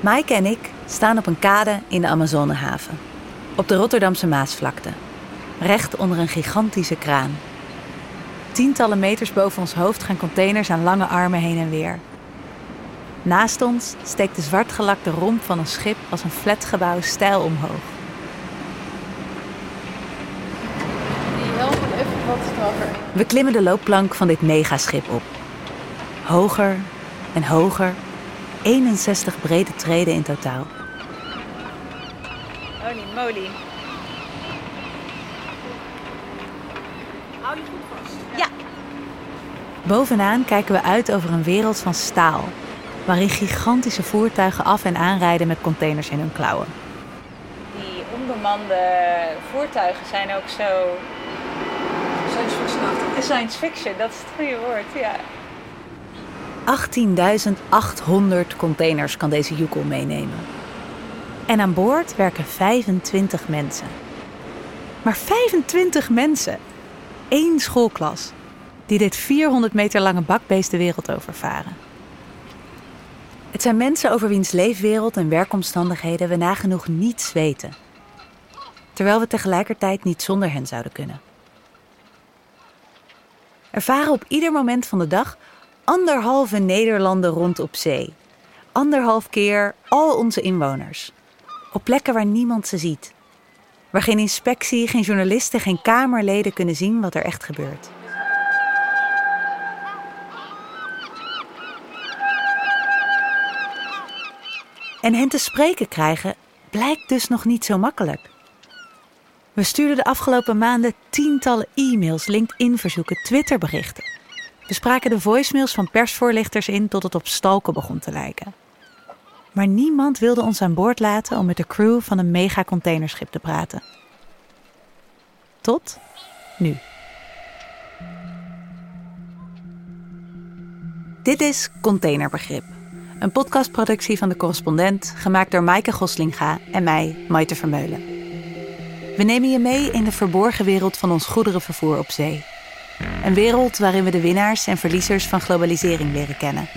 Maaike en ik staan op een kade in de Amazonehaven. Op de Rotterdamse Maasvlakte. Recht onder een gigantische kraan. Tientallen meters boven ons hoofd gaan containers aan lange armen heen en weer. Naast ons steekt de zwartgelakte romp van een schip als een flatgebouw stijl omhoog. We klimmen de loopplank van dit megaschip op. Hoger en hoger. 61 brede treden in totaal. Holy moly. Hou je goed vast. Ja. Bovenaan kijken we uit over een wereld van staal, waarin gigantische voertuigen af en aanrijden met containers in hun klauwen. Die onbemande voertuigen zijn ook zo... Science fiction Science fiction, dat is het goede woord, ja. 18.800 containers kan deze joekel meenemen. En aan boord werken 25 mensen. Maar 25 mensen! Eén schoolklas die dit 400 meter lange bakbeest de wereld overvaren. Het zijn mensen over wiens leefwereld en werkomstandigheden we nagenoeg niets weten. Terwijl we tegelijkertijd niet zonder hen zouden kunnen. Er varen op ieder moment van de dag anderhalve Nederlanden rond op zee. Anderhalf keer al onze inwoners. Op plekken waar niemand ze ziet. Waar geen inspectie, geen journalisten, geen kamerleden kunnen zien wat er echt gebeurt. En hen te spreken krijgen blijkt dus nog niet zo makkelijk. We stuurden de afgelopen maanden tientallen e-mails, LinkedIn-verzoeken, Twitter-berichten. We spraken de voicemails van persvoorlichters in tot het op stalken begon te lijken. Maar niemand wilde ons aan boord laten om met de crew van een megacontainerschip te praten. Tot nu. Dit is Containerbegrip. Een podcastproductie van de correspondent, gemaakt door Maaike Goslinga en mij, Maite Vermeulen. We nemen je mee in de verborgen wereld van ons goederenvervoer op zee. Een wereld waarin we de winnaars en verliezers van globalisering leren kennen.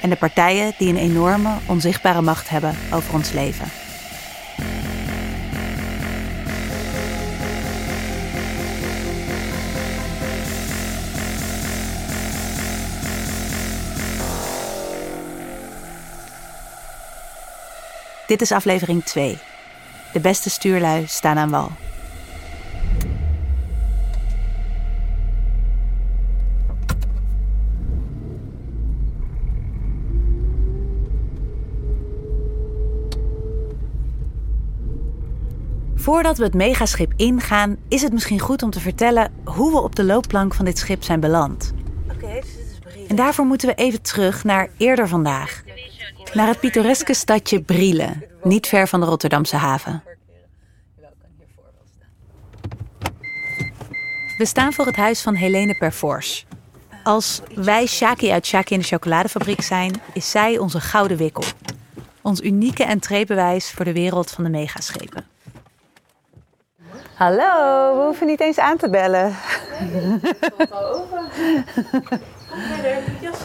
En de partijen die een enorme, onzichtbare macht hebben over ons leven. Dit is aflevering 2. De beste stuurlui staan aan wal. Voordat we het megaschip ingaan, is het misschien goed om te vertellen hoe we op de loopplank van dit schip zijn beland. En daarvoor moeten we even terug naar eerder vandaag. Naar het pittoreske stadje Brielen, niet ver van de Rotterdamse haven. We staan voor het huis van Helene Perforce. Als wij Shaki uit Shaki in de chocoladefabriek zijn, is zij onze gouden wikkel. Ons unieke entreebewijs voor de wereld van de megaschepen. Hallo, we hoeven niet eens aan te bellen.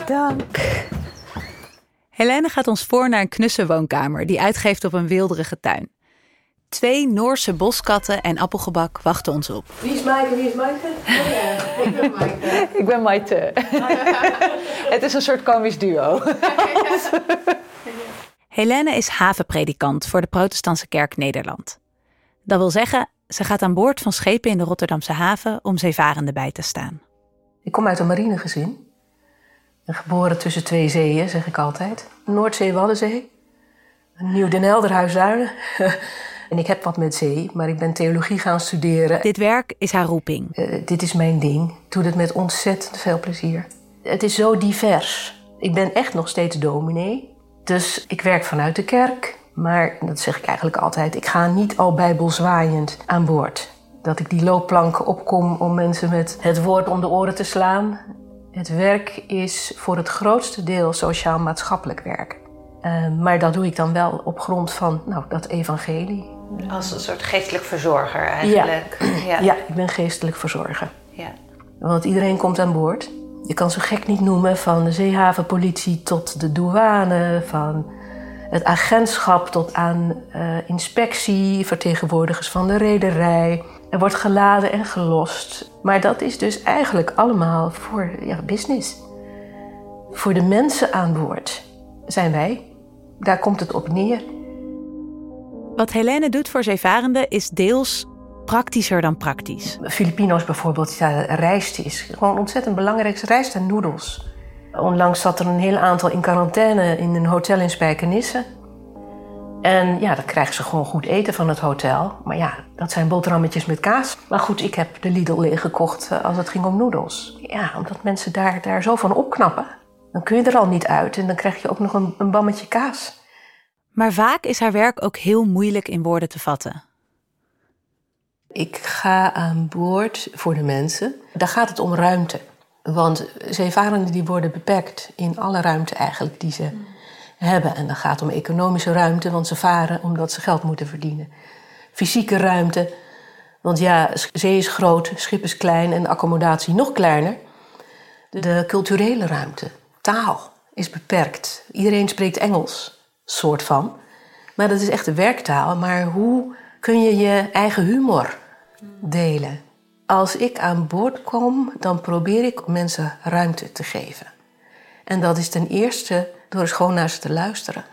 Dank. Helene gaat ons voor naar een knusse woonkamer die uitgeeft op een wilderige tuin. Twee Noorse boskatten en appelgebak wachten ons op. Wie is Maaike? Wie is Maaike? Oh ja, ik ben Maaike. Ik ben Maite. Het is een soort komisch duo. Helene is havenpredikant voor de Protestantse Kerk Nederland. Dat wil zeggen, ze gaat aan boord van schepen in de Rotterdamse haven om zeevarenden bij te staan. Ik kom uit een marinegezin. En geboren tussen twee zeeën, zeg ik altijd. Noordzee, Waddenzee. Nieuw-Den Helder, Huisduinen. en ik heb wat met zee, maar ik ben theologie gaan studeren. Dit werk is haar roeping. Eh, dit is mijn ding. Ik doe het met ontzettend veel plezier. Het is zo divers. Ik ben echt nog steeds dominee. Dus ik werk vanuit de kerk. Maar dat zeg ik eigenlijk altijd. Ik ga niet al bijbelzwaaiend aan boord. Dat ik die loopplank opkom om mensen met het woord om de oren te slaan. Het werk is voor het grootste deel sociaal-maatschappelijk werk. Uh, maar dat doe ik dan wel op grond van nou, dat evangelie. Als een soort geestelijk verzorger eigenlijk. Ja, ja ik ben geestelijk verzorger. Ja. Want iedereen komt aan boord. Je kan zo gek niet noemen van de zeehavenpolitie tot de douane, van het agentschap tot aan uh, inspectie, vertegenwoordigers van de rederij. Er wordt geladen en gelost. Maar dat is dus eigenlijk allemaal voor ja, business. Voor de mensen aan boord zijn wij. Daar komt het op neer. Wat Helene doet voor zeevarenden is deels praktischer dan praktisch. Filipino's bijvoorbeeld, ja, rijst is gewoon ontzettend belangrijk. Rijst en noedels. Onlangs zat er een heel aantal in quarantaine in een hotel in Spijkenisse. En ja, dan krijgen ze gewoon goed eten van het hotel. Maar ja, dat zijn boterhammetjes met kaas. Maar goed, ik heb de Lidl leeggekocht eh, als het ging om noedels. Ja, omdat mensen daar, daar zo van opknappen. Dan kun je er al niet uit en dan krijg je ook nog een, een bammetje kaas. Maar vaak is haar werk ook heel moeilijk in woorden te vatten. Ik ga aan boord voor de mensen. Daar gaat het om ruimte. Want zeevarenden die worden beperkt in alle ruimte eigenlijk die ze hebben. En dat gaat om economische ruimte, want ze varen omdat ze geld moeten verdienen. Fysieke ruimte, want ja, zee is groot, schip is klein en accommodatie nog kleiner. De culturele ruimte, taal is beperkt. Iedereen spreekt Engels, soort van. Maar dat is echt de werktaal. Maar hoe kun je je eigen humor delen? Als ik aan boord kom, dan probeer ik mensen ruimte te geven. En dat is ten eerste door gewoon naar ze te luisteren.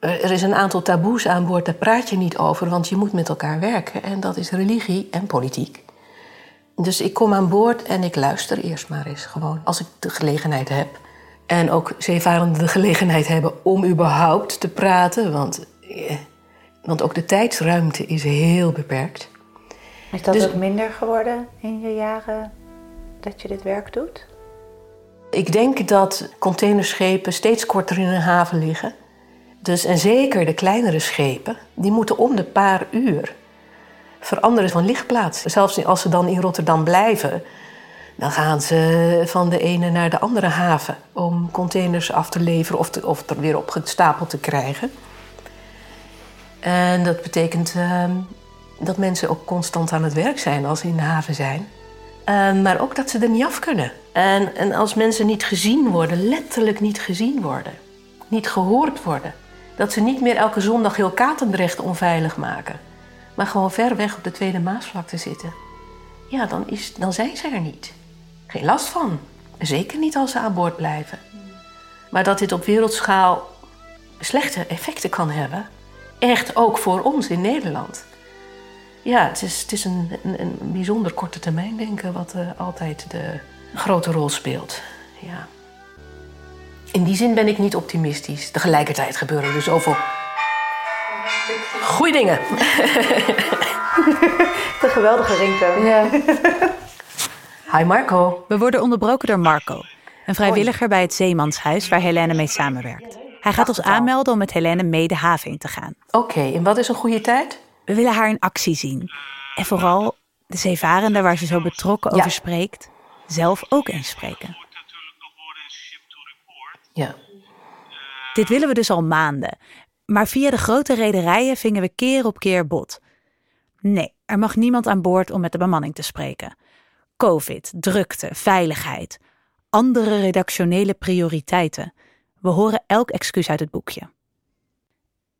Er is een aantal taboes aan boord, daar praat je niet over, want je moet met elkaar werken. En dat is religie en politiek. Dus ik kom aan boord en ik luister eerst maar eens gewoon, als ik de gelegenheid heb. En ook zeevarenden de gelegenheid hebben om überhaupt te praten, want, eh, want ook de tijdsruimte is heel beperkt. Is dat dus, ook minder geworden in je jaren dat je dit werk doet? Ik denk dat containerschepen steeds korter in een haven liggen. Dus, en zeker de kleinere schepen, die moeten om de paar uur veranderen van lichtplaats. Zelfs als ze dan in Rotterdam blijven, dan gaan ze van de ene naar de andere haven om containers af te leveren of, te, of er weer opgestapeld te krijgen. En dat betekent uh, dat mensen ook constant aan het werk zijn als ze in de haven zijn. Uh, maar ook dat ze er niet af kunnen. En, en als mensen niet gezien worden, letterlijk niet gezien worden, niet gehoord worden, dat ze niet meer elke zondag heel Katendrecht onveilig maken, maar gewoon ver weg op de Tweede Maasvlakte zitten, ja, dan, is, dan zijn ze er niet. Geen last van. Zeker niet als ze aan boord blijven. Maar dat dit op wereldschaal slechte effecten kan hebben, echt ook voor ons in Nederland. Ja, het is, het is een, een, een bijzonder korte termijn denken wat uh, altijd de grote rol speelt. Ja. In die zin ben ik niet optimistisch. Tegelijkertijd gebeuren er zoveel goede dingen. De geweldige ringtoon. Ja. Hi Marco. We worden onderbroken door Marco, een vrijwilliger bij het Zeemanshuis waar Helene mee samenwerkt. Hij gaat ons aanmelden om met Helene mee de haven in te gaan. Oké, en wat is een goede tijd? We willen haar in actie zien. En vooral de zeevarenden waar ze zo betrokken over spreekt, zelf ook eens spreken. Ja. Dit willen we dus al maanden. Maar via de grote rederijen vingen we keer op keer bot. Nee, er mag niemand aan boord om met de bemanning te spreken. Covid, drukte, veiligheid. Andere redactionele prioriteiten. We horen elk excuus uit het boekje.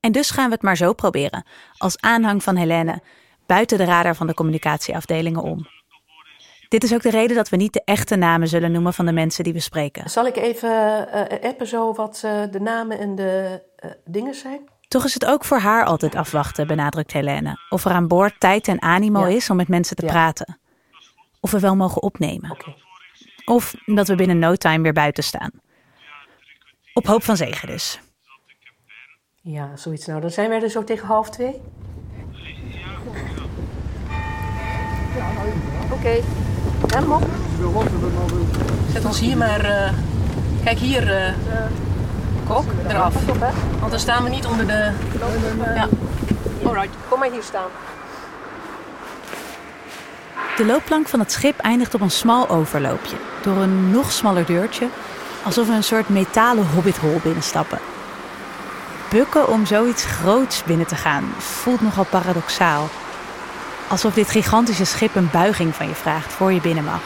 En dus gaan we het maar zo proberen, als aanhang van Helene, buiten de radar van de communicatieafdelingen om. Dit is ook de reden dat we niet de echte namen zullen noemen van de mensen die we spreken. Zal ik even uh, appen zo wat uh, de namen en de uh, dingen zijn? Toch is het ook voor haar altijd afwachten, benadrukt Helene. Of er aan boord tijd en animo ja. is om met mensen te ja. praten. Of we wel mogen opnemen. Okay. Of dat we binnen no time weer buiten staan. Op hoop van zegen dus. Ja, zoiets. Nou, dan zijn wij er zo tegen half twee. Oké. Okay. Helemaal. Zet ons hier maar... Uh, kijk hier, uh, kok, eraf. Want dan staan we niet onder de... Ja. Alright, kom maar hier staan. De loopplank van het schip eindigt op een smal overloopje. Door een nog smaller deurtje, alsof we een soort metalen hobbithol binnenstappen. Bukken om zoiets groots binnen te gaan voelt nogal paradoxaal. Alsof dit gigantische schip een buiging van je vraagt voor je binnen mag.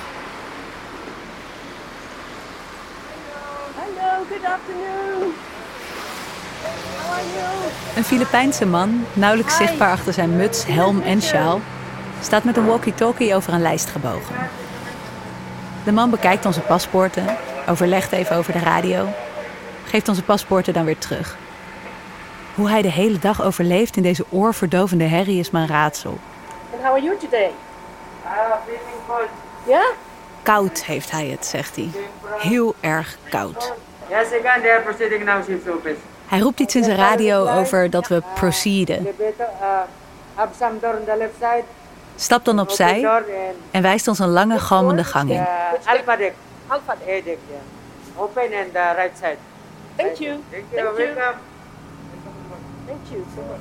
Hallo, good afternoon. How are Een Filipijnse man, nauwelijks zichtbaar achter zijn muts, helm en sjaal, staat met een walkie-talkie over een lijst gebogen. De man bekijkt onze paspoorten, overlegt even over de radio, geeft onze paspoorten dan weer terug. Hoe hij de hele dag overleeft in deze oorverdovende herrie is mijn raadsel. And how are you today? Ja? Koud heeft hij het, zegt hij. Heel erg koud. Yes, again, they are proceeding now, Chief Lopez. Hij roept iets in zijn radio over dat we proceeden. Uh, side. Stapt dan opzij en wijst ons een lange galmende gang in. uh, alpha deck, Alpha. A deck, yeah. Open and the right side. Thank you. Thank you, Thank you. welcome. Thank you so much.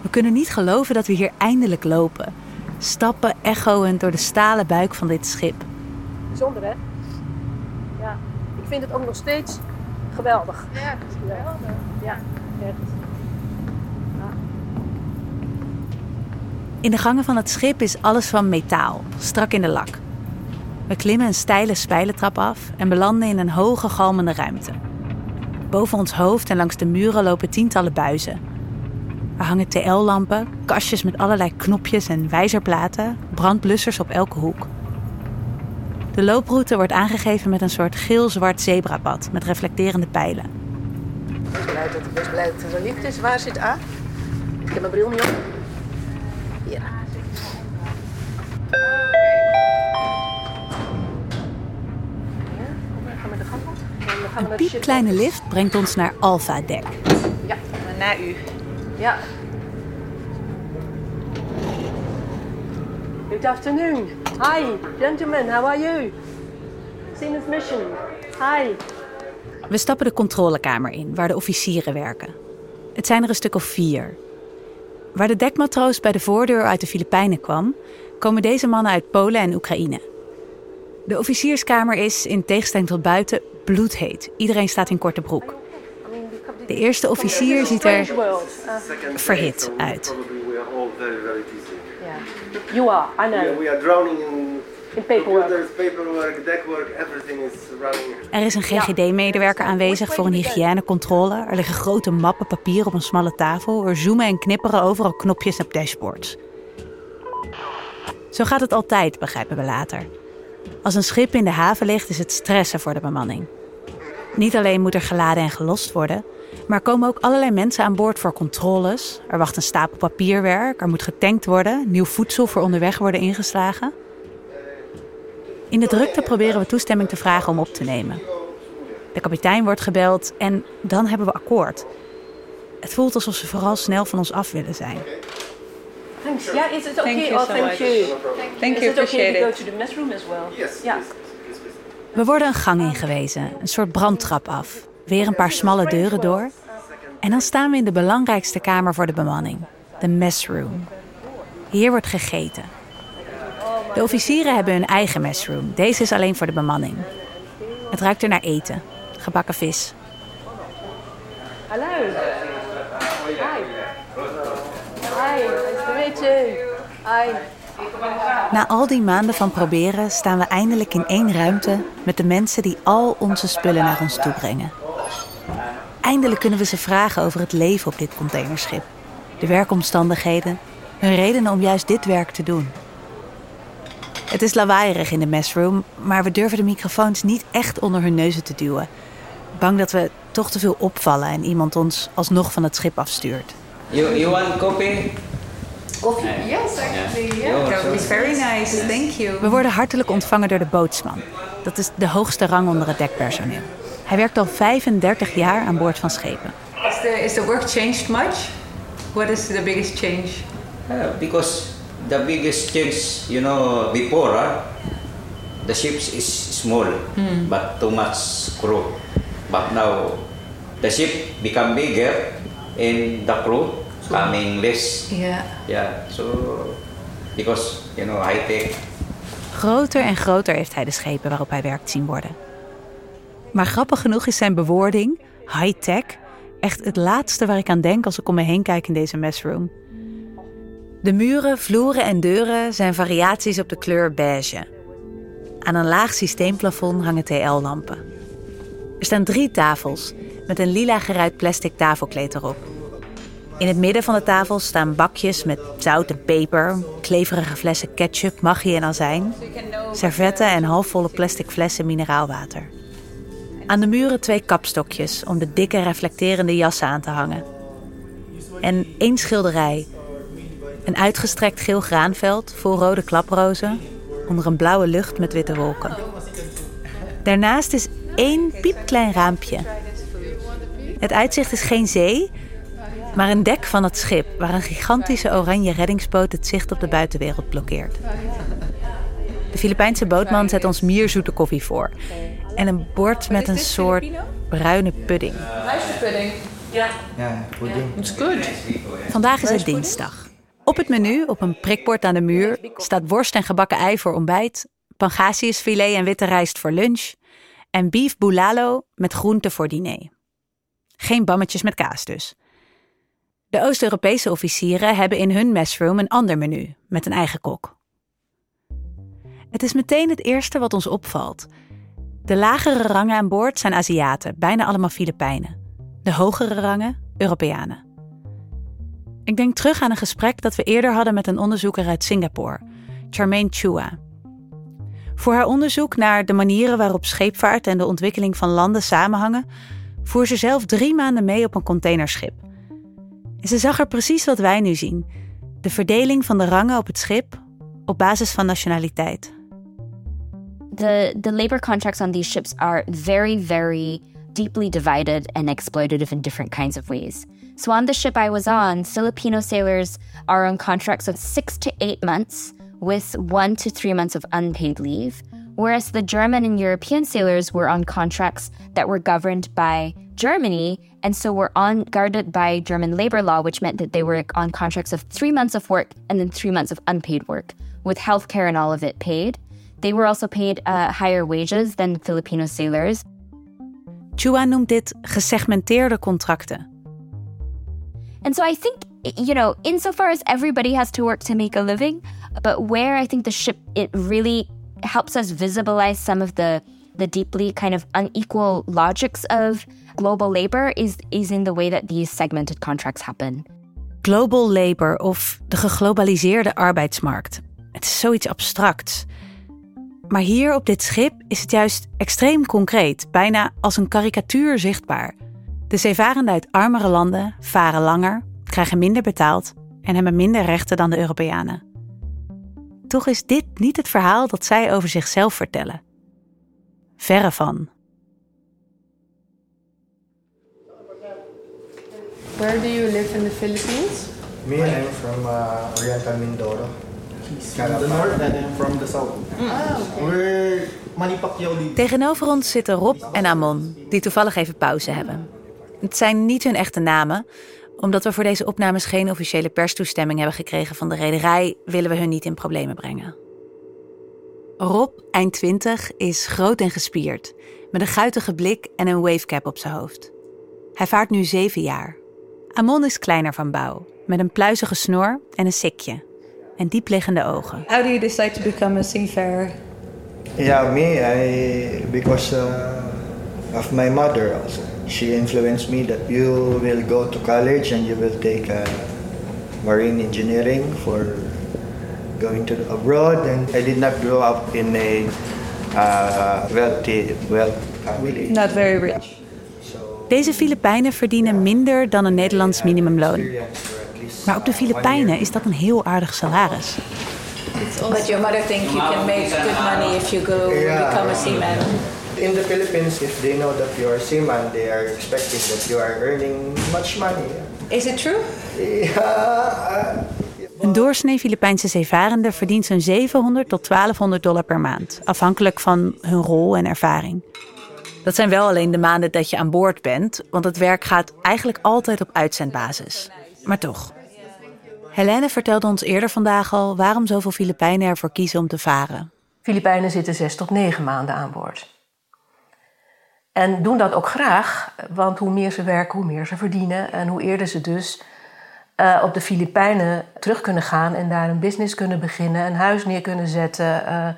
We kunnen niet geloven dat we hier eindelijk lopen. Stappen echoend door de stalen buik van dit schip. Bijzonder, hè? Ja. Ik vind het ook nog steeds geweldig. Ja, dat is geweldig. Ja, echt. In de gangen van het schip is alles van metaal, strak in de lak. We klimmen een steile spijlentrap af en belanden in een hoge galmende ruimte. Boven ons hoofd en langs de muren lopen tientallen buizen. Er hangen TL-lampen, kastjes met allerlei knopjes en wijzerplaten, brandblussers op elke hoek. De looproute wordt aangegeven met een soort geel-zwart zebrapad met reflecterende pijlen. Ik ben blij dat, ik ben blij dat het zo licht is. Waar zit A? Ik heb mijn bril niet op. Hier. Een naar piepkleine lift brengt ons naar Alpha Deck. Ja, Na u. ja. Good afternoon. Hi, gentlemen, how are you? Sinus mission. Hi. We stappen de controlekamer in, waar de officieren werken. Het zijn er een stuk of vier. Waar de dekmatroos bij de voordeur uit de Filipijnen kwam, komen deze mannen uit Polen en Oekraïne. De officierskamer is, in tegenstelling tot buiten, bloedheet. Iedereen staat in korte broek. De eerste officier ziet er verhit uit. You are, I know. Yeah, we are drowning in. Er is een GGD-medewerker aanwezig voor een hygiënecontrole. Er liggen grote mappen papier op een smalle tafel. Er zoomen en knipperen overal knopjes op dashboards. Zo gaat het altijd, begrijpen we later. Als een schip in de haven ligt, is het stressen voor de bemanning. Niet alleen moet er geladen en gelost worden, maar er komen ook allerlei mensen aan boord voor controles. Er wacht een stapel papierwerk, er moet getankt worden, nieuw voedsel voor onderweg worden ingeslagen. In de drukte proberen we toestemming te vragen om op te nemen. De kapitein wordt gebeld en dan hebben we akkoord. Het voelt alsof ze vooral snel van ons af willen zijn. Thanks. Yeah, is it okay? Thank you oh, so thank much. you. Thank Is you, it okay appreciate to go it. to the mess room as well? Yes. We worden een gang ingewezen, een soort brandtrap af. Weer een paar smalle deuren door. En dan staan we in de belangrijkste kamer voor de bemanning, de messroom. Hier wordt gegeten. De officieren hebben hun eigen messroom. Deze is alleen voor de bemanning. Het ruikt er naar eten, gebakken vis. Hallo. Hi. Hi, nice. Na al die maanden van proberen staan we eindelijk in één ruimte met de mensen die al onze spullen naar ons toe brengen. Eindelijk kunnen we ze vragen over het leven op dit containerschip, de werkomstandigheden, hun redenen om juist dit werk te doen. Het is lawaaierig in de messroom, maar we durven de microfoons niet echt onder hun neuzen te duwen. Bang dat we toch te veel opvallen en iemand ons alsnog van het schip afstuurt. You, you want coffee? Yes, actually, yeah. yeah. That would be very nice. Thank you. We worden hartelijk ontvangen door de bootsman. Dat is de hoogste rang onder het dekpersoneel. Hij werkt al 35 jaar aan boord van schepen. Is the, is the work changed much? What is the biggest change? Yeah, because the biggest change, you know, before, huh, the ships is small, but too much crew. But now, the ship become bigger and the crew coming less. Yeah. Yeah, so because you know high tech. Groter en groter heeft hij de schepen waarop hij werkt zien worden. Maar grappig genoeg is zijn bewoording, high-tech, echt het laatste waar ik aan denk als ik om me heen kijk in deze messroom. De muren, vloeren en deuren zijn variaties op de kleur beige. Aan een laag systeemplafond hangen TL-lampen. Er staan drie tafels met een lila geruit plastic tafelkleed erop. In het midden van de tafel staan bakjes met zout en peper, kleverige flessen ketchup, maggi en azijn, servetten en halfvolle plastic flessen mineraalwater. Aan de muren twee kapstokjes om de dikke reflecterende jassen aan te hangen. En één schilderij. Een uitgestrekt geel graanveld vol rode klaprozen onder een blauwe lucht met witte wolken. Daarnaast is één piepklein raampje. Het uitzicht is geen zee, maar een dek van het schip waar een gigantische oranje reddingsboot het zicht op de buitenwereld blokkeert. De Filipijnse bootman zet ons mierzoete koffie voor en een bord met een soort bruine pudding. Rijstpudding. Ja, pudding. It's good. Vandaag is het dinsdag. Op het menu, op een prikbord aan de muur, staat worst en gebakken ei voor ontbijt, pangasiusfilet en witte rijst voor lunch en beef bulalo met groenten voor diner. Geen bammetjes met kaas dus. De Oost-Europese officieren hebben in hun messroom een ander menu met een eigen kok. Het is meteen het eerste wat ons opvalt. De lagere rangen aan boord zijn Aziaten, bijna allemaal Filipijnen. De hogere rangen Europeanen. Ik denk terug aan een gesprek dat we eerder hadden met een onderzoeker uit Singapore, Charmaine Chua. Voor haar onderzoek naar de manieren waarop scheepvaart en de ontwikkeling van landen samenhangen, voer ze zelf drie maanden mee op een containerschip. En ze zag er precies wat wij nu zien: de verdeling van de rangen op het schip op basis van nationaliteit. The the labor contracts on these ships are very very deeply divided and exploitative in different kinds of ways. So on the ship I was on, Filipino sailors are on contracts of 6 to 8 months with 1 to 3 months of unpaid leave, whereas the German and European sailors were on contracts that were governed by Germany and so were on guarded by German labor law, which meant that they were on contracts of 3 months of work and then 3 months of unpaid work with healthcare and all of it paid. They were also paid uh, higher wages than Filipino sailors. Chua noemt dit gesegmenteerde contracten. And so I think, you know, insofar as everybody has to work to make a living, but where I think the ship, it really helps us visualize some of the, the deeply kind of unequal logics of global labor is, is in the way that these segmented contracts happen. Global labor of de geglobaliseerde arbeidsmarkt. Het is zoiets abstracts. Maar hier op dit schip is het juist extreem concreet, bijna als een karikatuur zichtbaar. De zeevarenden uit armere landen varen langer, krijgen minder betaald en hebben minder rechten dan de Europeanen. Toch is dit niet het verhaal dat zij over zichzelf vertellen. Verre van. Where do you live in the Philippines? Me, I'm from uh, Oriental Mindoro. From the north and I'm from the south. We're Manny Pacquiao lead. Tegenover ons zitten Rob en Amon, die toevallig even pauze hebben. Het zijn niet hun echte namen. Omdat we voor deze opnames geen officiële perstoestemming hebben gekregen van de rederij, willen we hun niet in problemen brengen. Rob, eind 20, is groot en gespierd, met een guitige blik en een wavecap op zijn hoofd. Hij vaart nu zeven jaar. Amon is kleiner van bouw, met een pluizige snor en een sikje. En diepliggende ogen. How do you decide to become a seafarer? Yeah, me, I because uh, of my mother also. She influenced me that you will go to college and you will take uh, marine engineering for going to abroad. And I did not grow up in a uh, wealthy, well family. Not very rich. Deze Filipijnen verdienen minder dan een Nederlands minimumloon. Maar op de Filipijnen is dat een heel aardig salaris. But your mother thinks you can make good money if you go Yeah. become a seaman. In the Philippines, if they know that you are a seaman, they are expecting that you are earning much money. Is it true? Yeah, Een doorsnee Filipijnse zeevarende verdient zo'n 700 tot 1200 dollar per maand, afhankelijk van hun rol en ervaring. Dat zijn wel alleen de maanden dat je aan boord bent, want het werk gaat eigenlijk altijd op uitzendbasis. Maar toch. Helene vertelde ons eerder vandaag al waarom zoveel Filipijnen ervoor kiezen om te varen. Filipijnen zitten zes tot negen maanden aan boord. En doen dat ook graag, want hoe meer ze werken, hoe meer ze verdienen. En hoe eerder ze dus eh, op de Filipijnen terug kunnen gaan en daar een business kunnen beginnen, een huis neer kunnen zetten, eh,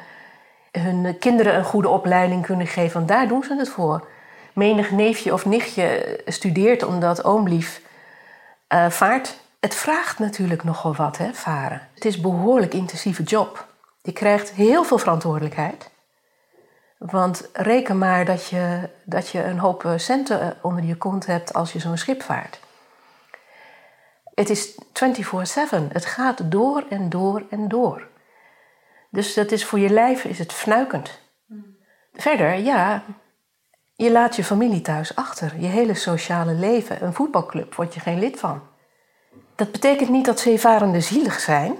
hun kinderen een goede opleiding kunnen geven. Want daar doen ze het voor. Menig neefje of nichtje studeert omdat oomlief Eh, vaart, het vraagt natuurlijk nogal wat, hè, varen. Het is een behoorlijk intensieve job. Je krijgt heel veel verantwoordelijkheid. Want reken maar dat je, dat je een hoop centen eh, onder je kont hebt als je zo'n schip vaart. Het is 24-7. Het gaat door en door en door. Dus dat is voor je lijf is het fnuikend. Verder, ja, je laat je familie thuis achter. Je hele sociale leven. Een voetbalclub word je geen lid van. Dat betekent niet dat zeevarenden zielig zijn.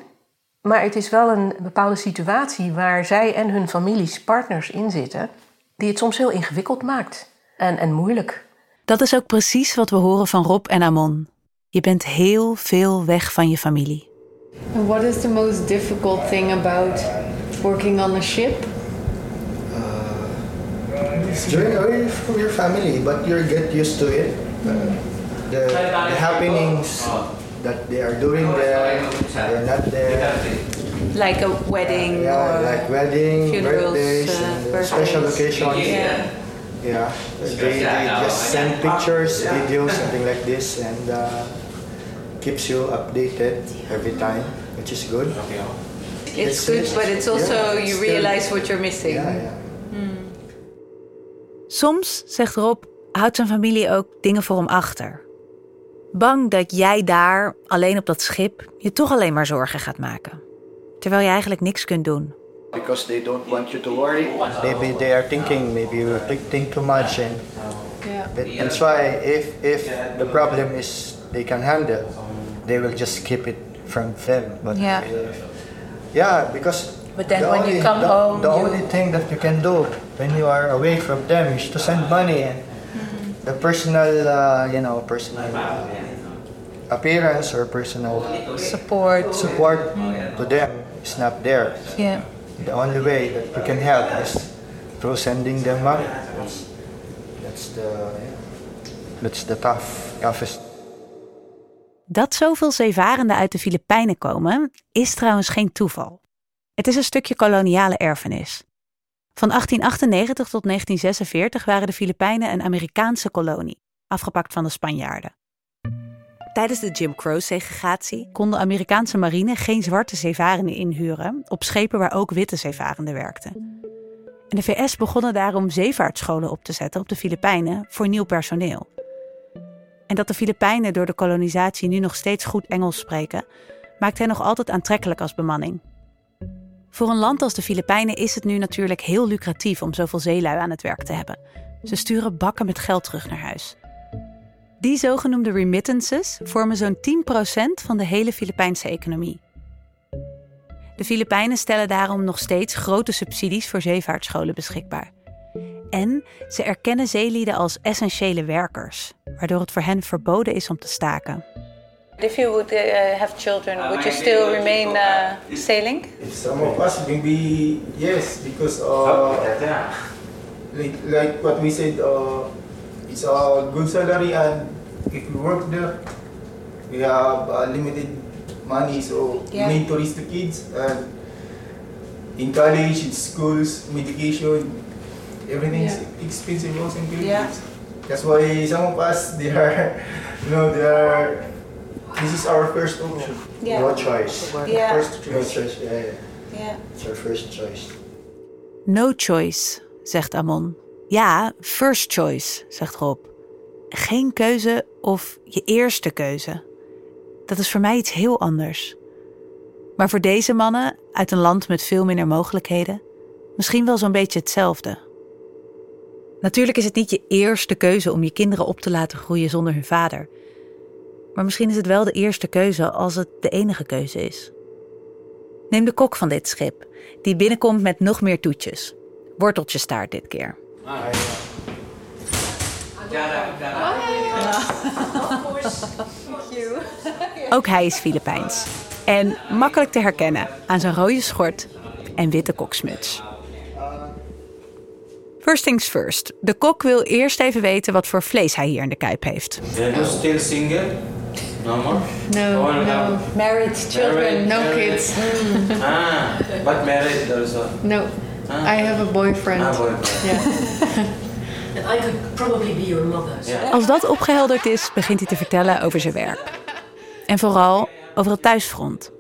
Maar het is wel een bepaalde situatie waar zij en hun families, partners in zitten, die het soms heel ingewikkeld maakt en, en moeilijk. Dat is ook precies wat we horen van Rob en Amon. Je bent heel veel weg van je familie. And what is the most difficult thing about working on a ship? It's journey away from your family, but you get used to it. Uh, the, the happenings that they are doing there, they're not there. Like a wedding Yeah, or like wedding, funerals, birthdays, uh, birthdays. special occasions. Yeah. Yeah, they, they just send pictures, videos, something like this, and uh, keeps you updated every time, which is good. It's good, but it's also Yeah, you realize what you're missing. Yeah, yeah. Soms, zegt Rob, houdt zijn familie ook dingen voor hem achter. Bang dat jij daar, alleen op dat schip, je toch alleen maar zorgen gaat maken. Terwijl je eigenlijk niks kunt doen. Because they don't want you to worry. Maybe they are thinking, maybe you think too much, and Yeah. that's why if if the problem is they can handle, they will just keep it from them. But Yeah. yeah, because. But then the when you only- come the, home, the you- only thing that you can do when you are away from them is to send money and the personal, uh, you know, personal uh, appearance or personal Support. support to them is not there. Yeah. The only way that you can help is through sending them money. That's, that's the that's the tough toughest. Dat zoveel zeevarenden uit de Filipijnen komen, is trouwens geen toeval. Het is een stukje koloniale erfenis. Van 1898 tot 1946 waren de Filipijnen een Amerikaanse kolonie, afgepakt van de Spanjaarden. Tijdens de Jim Crow-segregatie kon de Amerikaanse marine geen zwarte zeevarenden inhuren op schepen waar ook witte zeevarenden werkten. En de VS begonnen daarom zeevaartscholen op te zetten op de Filipijnen voor nieuw personeel. En dat de Filipijnen door de kolonisatie nu nog steeds goed Engels spreken, maakt hen nog altijd aantrekkelijk als bemanning. Voor een land als de Filipijnen is het nu natuurlijk heel lucratief om zoveel zeelui aan het werk te hebben. Ze sturen bakken met geld terug naar huis. Die zogenoemde remittances vormen zo'n 10% van de hele Filipijnse economie. De Filipijnen stellen daarom nog steeds grote subsidies voor zeevaartscholen beschikbaar. En ze erkennen zeelieden als essentiële werkers, waardoor het voor hen verboden is om te staken. If you would uh, have children, would you still remain uh, sailing? Some of us maybe yes because uh, like, like what we said uh, it's a good salary and if we work there we have uh, limited money so Yeah. we need to raise the kids and in college in schools medication everything is Yeah. expensive also in Philippines. Yeah. That's why some of us they are you know they are this is our first option. Yeah. No choice. Yeah. First No choice. choice. Yeah, yeah. Yeah. It's our first choice. No choice, zegt Amon. Ja, first choice, zegt Rob. Geen keuze of je eerste keuze. Dat is voor mij iets heel anders. Maar voor deze mannen, uit een land met veel minder mogelijkheden, misschien wel zo'n beetje hetzelfde. Natuurlijk is het niet je eerste keuze om je kinderen op te laten groeien zonder hun vader. Maar misschien is het wel de eerste keuze als het de enige keuze is. Neem de kok van dit schip, die binnenkomt met nog meer toetjes. Worteltjestaart dit keer. Ook hij is Filipijns. En makkelijk te herkennen aan zijn rode schort en witte koksmuts. First things first. De kok wil eerst even weten wat voor vlees hij hier in de kuip heeft. Are you single? No more? No, Or no. have- Married, children, no married. kids. Ah, but married also. No. Ah. I have a boyfriend. Ah, boyfriend. Yeah. And I could probably be your mother. Yeah. Als dat opgehelderd is, begint hij te vertellen over zijn werk. En vooral over het thuisfront.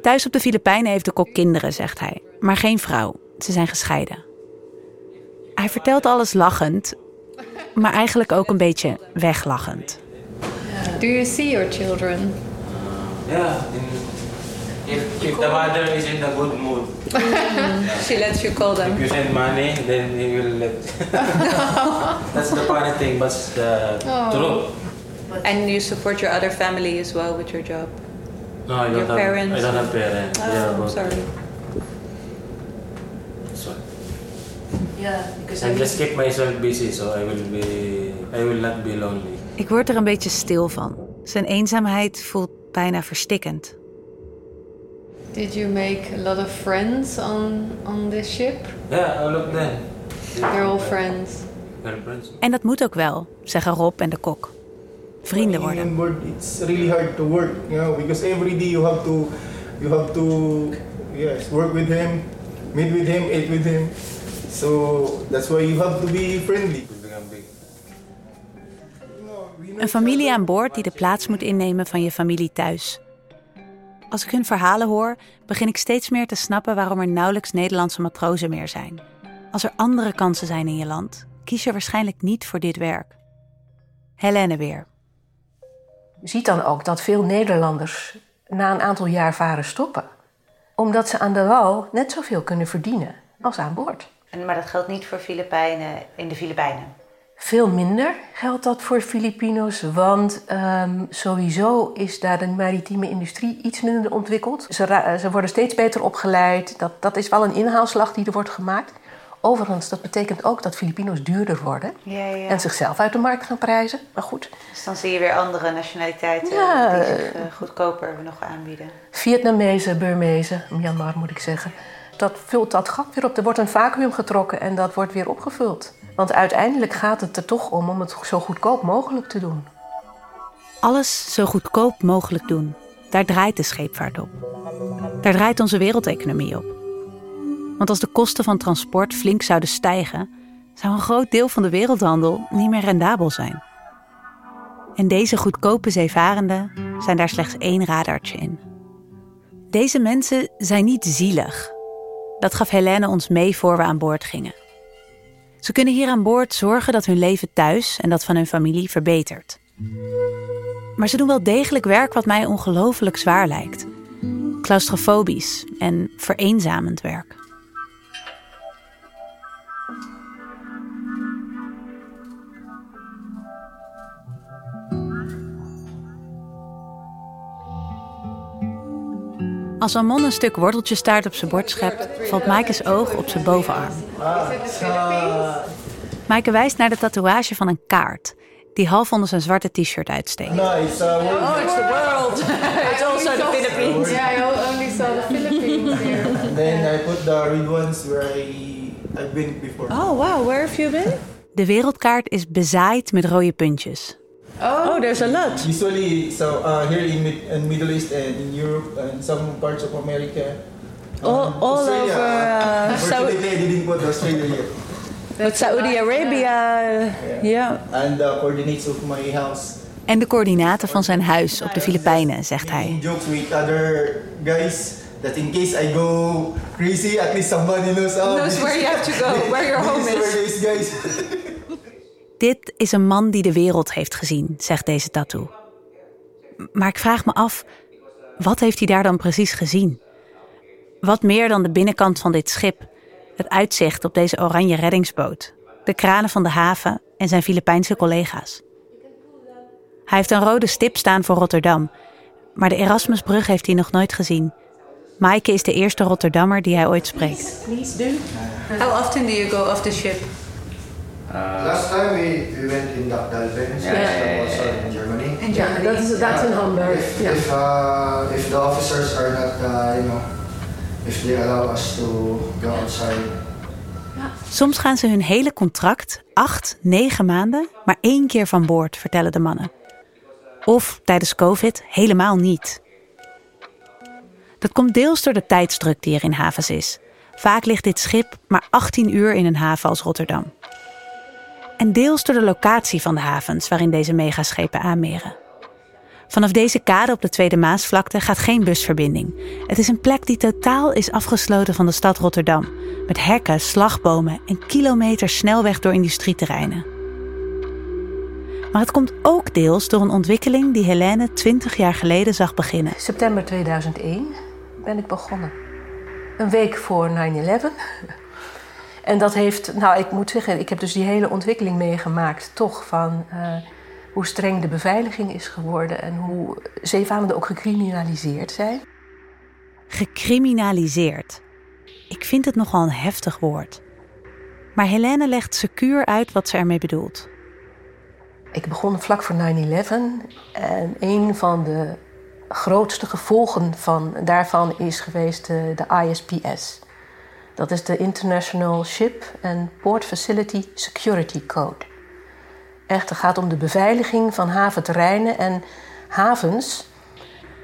Thuis op de Filipijnen heeft de kok kinderen, zegt hij, maar geen vrouw. Ze zijn gescheiden. Hij vertelt alles lachend, maar eigenlijk ook een beetje weglachend. Do you see your children? Yeah. In, if, if the mother is in a good mood. She lets you call them. If you send money, then he will let. That's the funny thing, but it's the Oh. truth. And you support your other family as well with your job. No, I don't Your have. parents? I don't have parents. Oh, yeah, but sorry. So, Yeah, because I just keep myself busy, so I will be. I will not be lonely. Ik word er een beetje stil van. Zijn eenzaamheid voelt bijna verstikkend. Did you make a lot of friends on on this ship? Yeah, all of them. They're all friends. They're friends. En dat moet ook wel, zeggen Rob en de kok. Vrienden worden. It's really hard to work, you know, because every day you have to, you have to, yes, work with him, meet with him, eat with him. So that's why you have to be friendly. Een familie aan boord die de plaats moet innemen van je familie thuis. Als ik hun verhalen hoor, begin ik steeds meer te snappen waarom er nauwelijks Nederlandse matrozen meer zijn. Als er andere kansen zijn in je land, kies je waarschijnlijk niet voor dit werk. Helene weer. Je ziet dan ook dat veel Nederlanders na een aantal jaar varen stoppen. Omdat ze aan de wal net zoveel kunnen verdienen als aan boord. En, maar dat geldt niet voor Filipijnen in de Filipijnen. Veel minder geldt dat voor Filipino's, want ehm, sowieso is daar de maritieme industrie iets minder ontwikkeld. Ze, ze worden steeds beter opgeleid. Dat, dat is wel een inhaalslag die er wordt gemaakt. Overigens, dat betekent ook dat Filipino's duurder worden Ja, ja. en zichzelf uit de markt gaan prijzen. Maar goed, Dus dan zie je weer andere nationaliteiten Ja, die zich eh, goedkoper nog aanbieden. Vietnamezen, Burmezen, Myanmar moet ik zeggen. Dat vult dat gat weer op. Er wordt een vacuüm getrokken en dat wordt weer opgevuld. Want uiteindelijk gaat het er toch om om het zo goedkoop mogelijk te doen. Alles zo goedkoop mogelijk doen. Daar draait de scheepvaart op. Daar draait onze wereldeconomie op. Want als de kosten van transport flink zouden stijgen, zou een groot deel van de wereldhandel niet meer rendabel zijn. En deze goedkope zeevarenden zijn daar slechts één radartje in. Deze mensen zijn niet zielig. Dat gaf Helene ons mee voor we aan boord gingen. Ze kunnen hier aan boord zorgen dat hun leven thuis en dat van hun familie verbetert. Maar ze doen wel degelijk werk wat mij ongelooflijk zwaar lijkt. Claustrofobisch en vereenzamend werk. Als Amon een stuk worteltjestaart op zijn bord schept, valt Maaike's oog op zijn bovenarm. Maaike wijst naar de tatoeage van een kaart, die half onder zijn zwarte t-shirt uitsteekt. No, it's uh, Oh, it's the world. it's also the Philippines. Yeah, I only saw the Philippines here. And then I put the red ones where I I've been before. Oh, wow. Where have you been? De wereldkaart is bezaaid met rode puntjes. Oh, there's a lot. Usually, so uh, here in, Mid- in Middle East and in Europe and some parts of America. All, Um, all Australia, over uh, Saudi, I didn't put Australia here. but Saudi Arabia. Yeah. And the coordinates of my house. En de coördinaten van zijn huis op de Filipijnen, zegt hij. Jokes with other guys that in case I go crazy, at least somebody knows. Oh, Knows where you have to go, where your home is. Where these guys. Dit is een man die de wereld heeft gezien, zegt deze tattoo. Maar ik vraag me af, wat heeft hij daar dan precies gezien? Wat meer dan de binnenkant van dit schip, het uitzicht op deze oranje reddingsboot, de kranen van de haven en zijn Filipijnse collega's. Hij heeft een rode stip staan voor Rotterdam, maar de Erasmusbrug heeft hij nog nooit gezien. Maaike is de eerste Rotterdammer die hij ooit spreekt. How often do you go off the ship? Last time we, we went in Dalben, so Yeah. also in Germany. In Germany. Dat is, dat is in Hamburg. If, uh, if the officers are not, uh, you know, if they allow us to go outside, Soms gaan ze hun hele contract, acht, negen maanden, maar één keer van boord, vertellen de mannen. Of tijdens COVID helemaal niet. Dat komt deels door de tijdsdruk die er in havens is. Vaak ligt dit schip maar 18 uur in een haven als Rotterdam. En deels door de locatie van de havens waarin deze megaschepen aanmeren. Vanaf deze kade op de Tweede Maasvlakte gaat geen busverbinding. Het is een plek die totaal is afgesloten van de stad Rotterdam. Met hekken, slagbomen en kilometers snelweg door industrieterreinen. Maar het komt ook deels door een ontwikkeling die Helene 20 jaar geleden zag beginnen. September 2001 ben ik begonnen. Een week voor 9-11. En dat heeft, nou ik moet zeggen, ik heb dus die hele ontwikkeling meegemaakt, toch van uh, hoe streng de beveiliging is geworden en hoe zeevarenden ook gecriminaliseerd zijn. Gecriminaliseerd. Ik vind het nogal een heftig woord. Maar Helene legt secuur uit wat ze ermee bedoelt. Ik begon vlak voor 9-11 en een van de grootste gevolgen van, daarvan is geweest de, de ISPS. Dat is de International Ship and Port Facility Security Code. Echt, het gaat om de beveiliging van haventerreinen en havens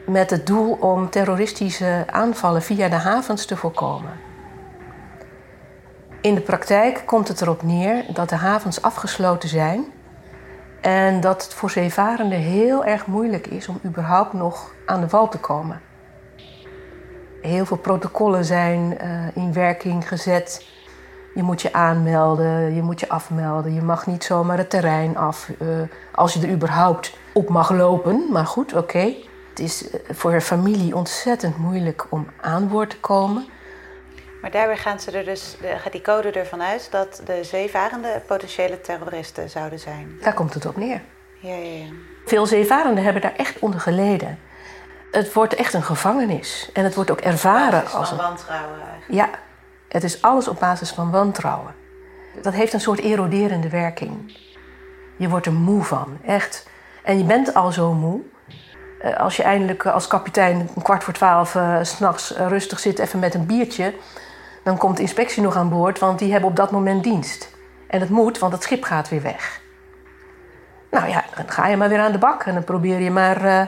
met het doel om terroristische aanvallen via de havens te voorkomen. In de praktijk komt het erop neer dat de havens afgesloten zijn en dat het voor zeevarenden heel erg moeilijk is om überhaupt nog aan de wal te komen. Heel veel protocollen zijn uh, in werking gezet. Je moet je aanmelden, je moet je afmelden. Je mag niet zomaar het terrein af uh, als je er überhaupt op mag lopen. Maar goed, oké. Okay. Het is eh, voor een familie ontzettend moeilijk om aan boord te komen. Maar daarbij gaan ze er dus, gaat die code ervan uit dat de zeevarenden potentiële terroristen zouden zijn. Daar komt het op neer. Ja, ja, ja. Veel zeevarenden hebben daar echt onder geleden. Het wordt echt een gevangenis. En het wordt ook ervaren als als een. wantrouwen eigenlijk. Ja, het is alles op basis van wantrouwen. Dat heeft een soort eroderende werking. Je wordt er moe van, echt. En je bent al zo moe. Eh, als je eindelijk als kapitein een kwart voor twaalf uh, s'nachts rustig zit, even met een biertje. Dan komt de inspectie nog aan boord, want die hebben op dat moment dienst. En het moet, want het schip gaat weer weg. Nou ja, dan ga je maar weer aan de bak en dan probeer je maar uh,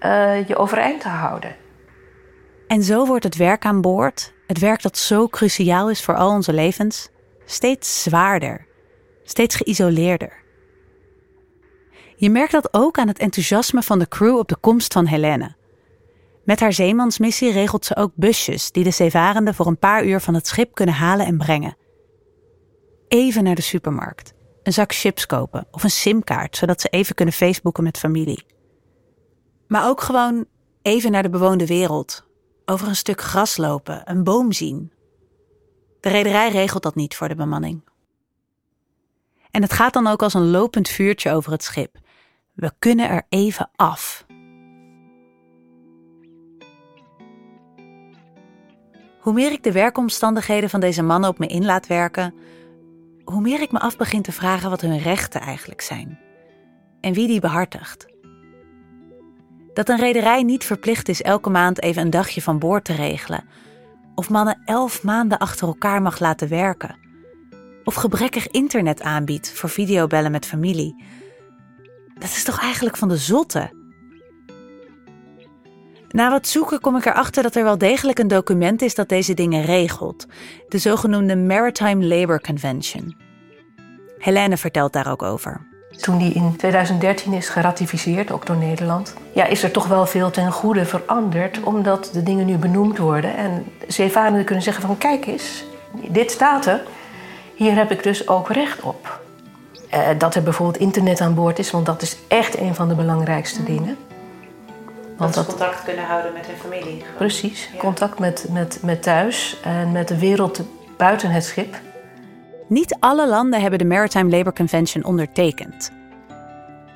uh, je overeind te houden. En zo wordt het werk aan boord, het werk dat zo cruciaal is voor al onze levens, steeds zwaarder, steeds geïsoleerder. Je merkt dat ook aan het enthousiasme van de crew op de komst van Helene. Met haar zeemansmissie regelt ze ook busjes die de zeevarenden voor een paar uur van het schip kunnen halen en brengen. Even naar de supermarkt, een zak chips kopen of een simkaart zodat ze even kunnen facebooken met familie. Maar ook gewoon even naar de bewoonde wereld, over een stuk gras lopen, een boom zien. De rederij regelt dat niet voor de bemanning. En het gaat dan ook als een lopend vuurtje over het schip. We kunnen er even af. Hoe meer ik de werkomstandigheden van deze mannen op me in laat werken, hoe meer ik me af begin te vragen wat hun rechten eigenlijk zijn en wie die behartigt. Dat een rederij niet verplicht is elke maand even een dagje van boord te regelen, of mannen elf maanden achter elkaar mag laten werken, of gebrekkig internet aanbiedt voor videobellen met familie. Dat is toch eigenlijk van de zotte? Na wat zoeken kom ik erachter dat er wel degelijk een document is dat deze dingen regelt, de zogenoemde Maritime Labour Convention. Helene vertelt daar ook over. Toen die in 2013 is geratificeerd, ook door Nederland, ja, is er toch wel veel ten goede veranderd, omdat de dingen nu benoemd worden en zeevarenden kunnen zeggen van kijk eens, dit staat er, hier heb ik dus ook recht op. Uh, dat er bijvoorbeeld internet aan boord is, want dat is echt een van de belangrijkste dingen. Want dat ze contact kunnen houden met hun familie. Gewoon. Precies, ja. contact met, met, met thuis en met de wereld buiten het schip. Niet alle landen hebben de Maritime Labour Convention ondertekend.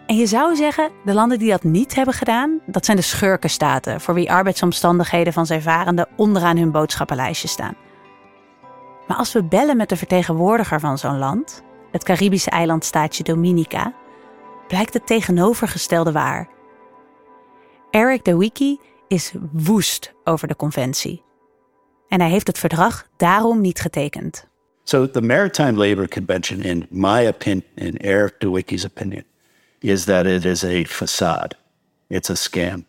En je zou zeggen, de landen die dat niet hebben gedaan, dat zijn de schurkenstaten, voor wie arbeidsomstandigheden van zeevarenden onderaan hun boodschappenlijstje staan. Maar als we bellen met de vertegenwoordiger van zo'n land, het Caribische eilandstaatje Dominica, blijkt het tegenovergestelde waar. Eric de Wiki is woest over de conventie. En hij heeft het verdrag daarom niet getekend. So the Maritime Labor Convention, in my opinion, in Eric DeWicky's opinion, is that it is a facade. It's a scam.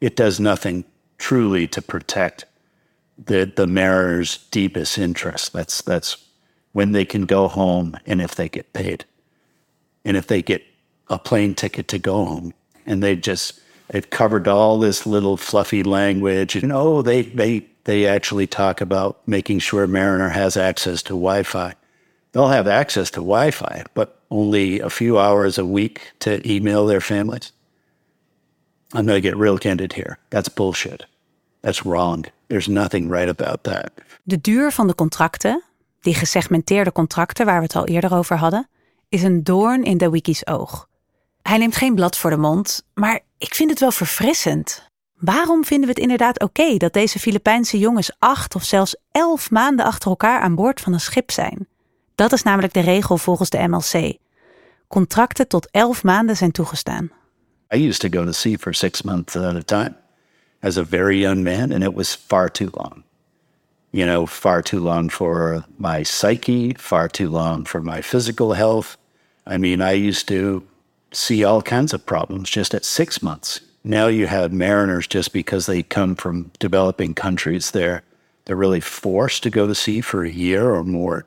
It does nothing truly to protect the, the mariners' deepest interests. That's, that's when they can go home and if they get paid. And if they get a plane ticket to go home, and they just they've covered all this little fluffy language. And oh, they they they actually talk about making sure Mariner has access to Wi-Fi. They'll have access to Wi-Fi, but only a few hours a week to email their families. I'm going to get real candid here. That's bullshit. That's wrong. There's nothing right about that. De duur van de contracten, die gesegmenteerde contracten waar we het al eerder over hadden, is een doorn in de wiki's oog. Hij neemt geen blad voor de mond, maar ik vind het wel verfrissend. Waarom vinden we het inderdaad oké dat deze Filipijnse jongens acht of zelfs elf maanden achter elkaar aan boord van een schip zijn? Dat is namelijk de regel volgens de MLC. Contracten tot elf maanden zijn toegestaan. I used to go to sea for six months at a time as a very young man, and it was far too long. You know, far too long for my psyche, far too long for my physical health. I mean, I used to see all kinds of problems just at six months. Now you have mariners just because they come from developing countries, they're they're really forced to go to sea for a year or more.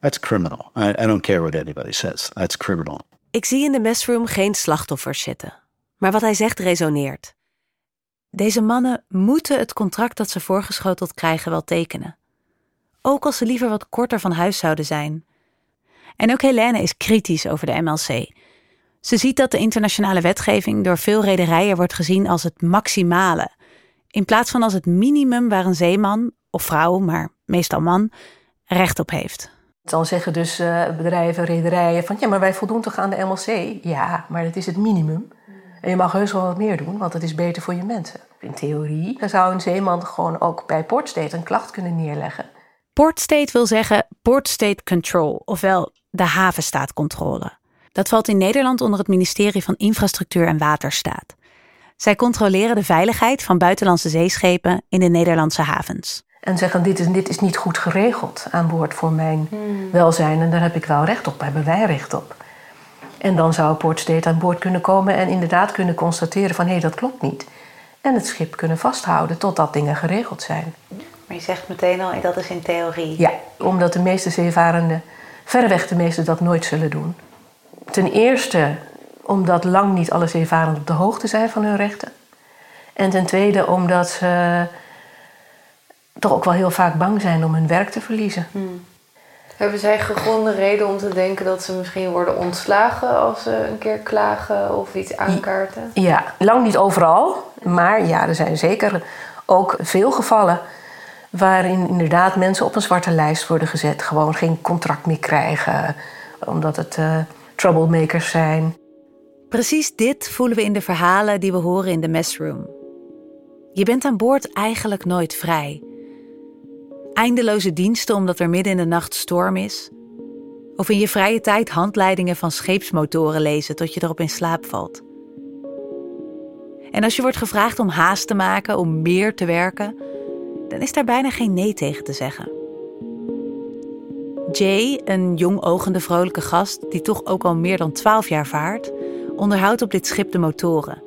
That's criminal. I, I don't care what anybody says. That's criminal. Ik zie in de messroom geen slachtoffers zitten. Maar wat hij zegt resoneert. Deze mannen moeten het contract dat ze voorgeschoteld krijgen wel tekenen. Ook als ze liever wat korter van huis zouden zijn. En ook Helene is kritisch over de MLC. Ze ziet dat de internationale wetgeving door veel rederijen wordt gezien als het maximale, in plaats van als het minimum waar een zeeman of vrouw, maar meestal man, recht op heeft. Dan zeggen dus uh, bedrijven, rederijen van ja, maar wij voldoen toch aan de MLC? Ja, maar dat is het minimum. En je mag heus wel wat meer doen, want het is beter voor je mensen. In theorie dan zou een zeeman gewoon ook bij Port State een klacht kunnen neerleggen. Port State wil zeggen Port State Control, ofwel de havenstaatcontrole. Dat valt in Nederland onder het ministerie van Infrastructuur en Waterstaat. Zij controleren de veiligheid van buitenlandse zeeschepen in de Nederlandse havens. En zeggen: dit is, dit is niet goed geregeld aan boord voor mijn welzijn. En daar heb ik wel recht op, daar hebben wij recht op. En dan zou Port State aan boord kunnen komen en inderdaad kunnen constateren van hé, hey, dat klopt niet. En het schip kunnen vasthouden totdat dingen geregeld zijn. Maar je zegt meteen al, dat is in theorie. Ja, omdat de meeste zeevarenden, verreweg de meeste, dat nooit zullen doen. Ten eerste omdat lang niet alle zeevarenden op de hoogte zijn van hun rechten. En ten tweede omdat ze toch ook wel heel vaak bang zijn om hun werk te verliezen. Hmm. Hebben zij gegronde reden om te denken dat ze misschien worden ontslagen als ze een keer klagen of iets aankaarten? Ja, lang niet overal. Maar ja, er zijn zeker ook veel gevallen waarin inderdaad mensen op een zwarte lijst worden gezet. Gewoon geen contract meer krijgen, omdat het uh, troublemakers zijn. Precies dit voelen we in de verhalen die we horen in de messroom. Je bent aan boord eigenlijk nooit vrij. Eindeloze diensten omdat er midden in de nacht storm is. Of in je vrije tijd handleidingen van scheepsmotoren lezen tot je erop in slaap valt. En als je wordt gevraagd om haast te maken, om meer te werken, dan is daar bijna geen nee tegen te zeggen. Jay, een jong ogende vrolijke gast die toch ook al meer dan 12 jaar vaart, onderhoudt op dit schip de motoren.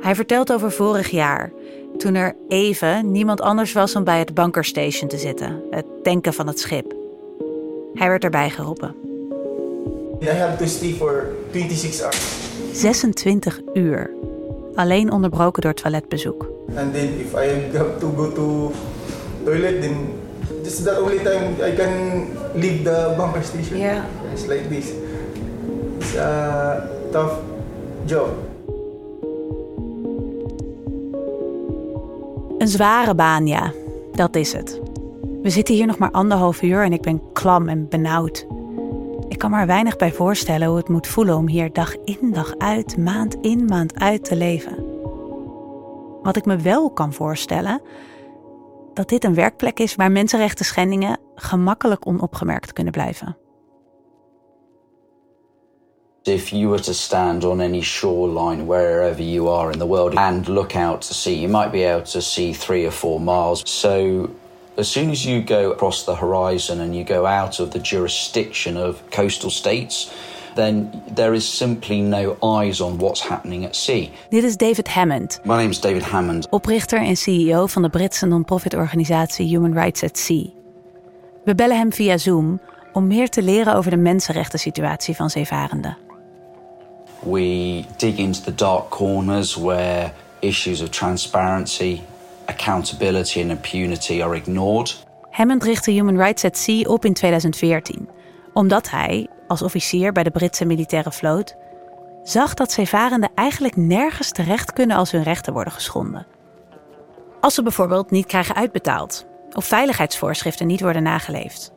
Hij vertelt over vorig jaar, toen er even niemand anders was om bij het bunkerstation te zitten, het tanken van het schip. Hij werd erbij geroepen. I have to stay for 26 hours. 26 uur. Alleen onderbroken door toiletbezoek. And then if I have to go to toilet, then this is the only time I can leave the bunker station. Yeah. It's like this. It's a tough job. Een zware baan, ja. Dat is het. We zitten hier nog maar anderhalf uur en ik ben klam en benauwd. Ik kan me er weinig bij voorstellen hoe het moet voelen om hier dag in dag uit, maand in maand uit te leven. Wat ik me wel kan voorstellen, dat dit een werkplek is waar mensenrechten schendingen gemakkelijk onopgemerkt kunnen blijven. If you were to stand on any shoreline wherever you are in the world and look out to sea, you might be able to see three or four miles. So, as soon as you go across the horizon and you go out of the jurisdiction of coastal states, then there is simply no eyes on what's happening at sea. Dit is David Hammond. My name is David Hammond. Oprichter en CEO van de Britse non-profit organisatie Human Rights at Sea. We bellen hem via Zoom om meer te leren over de mensenrechten situatie van zeevarenden. We dig into the dark corners where issues of transparency, accountability, and impunity are ignored. Hammond richtte Human Rights at Sea op in 2014, omdat hij, als officier bij de Britse militaire vloot, zag dat zeevarenden eigenlijk nergens terecht kunnen als hun rechten worden geschonden. Als ze bijvoorbeeld niet krijgen uitbetaald of veiligheidsvoorschriften niet worden nageleefd.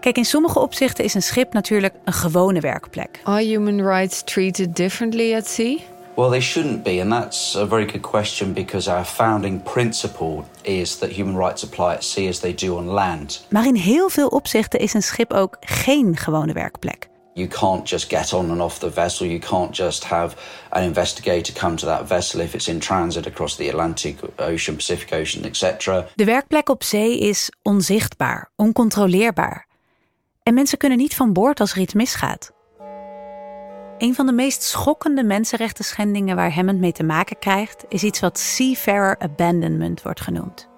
Kijk, in sommige opzichten is een schip natuurlijk een gewone werkplek. Are human rights treated differently at sea? Well, they shouldn't be, and that's a very good question because our founding principle is that human rights apply at sea as they do on land. Maar in heel veel opzichten is een schip ook geen gewone werkplek. You can't just get on and off the vessel. You can't just have an investigator come to that vessel if it's in transit across the Atlantic Ocean, Pacific Ocean, etc. De werkplek op zee is onzichtbaar, oncontroleerbaar. En mensen kunnen niet van boord als er iets misgaat. Een van de meest schokkende mensenrechten schendingen waar Hammond mee te maken krijgt, is iets wat Seafarer Abandonment wordt genoemd.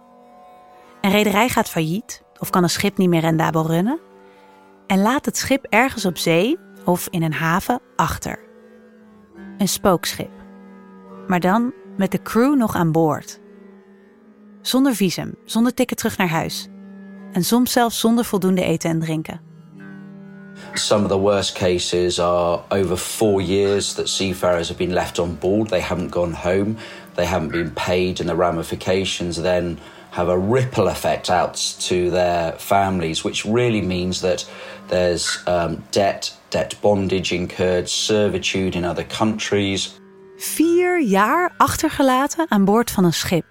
Een rederij gaat failliet of kan een schip niet meer rendabel runnen en laat het schip ergens op zee of in een haven achter. Een spookschip. Maar dan met de crew nog aan boord. Zonder visum, zonder ticket terug naar huis. En soms zelfs zonder voldoende eten en drinken. Some of the worst cases are over four years that seafarers have been left on board. They haven't gone home, they haven't been paid, and the ramifications then have a ripple effect out to their families, which really means that there's um, debt, debt bondage incurred, servitude in other countries. Vier jaar achtergelaten aan boord van een schip.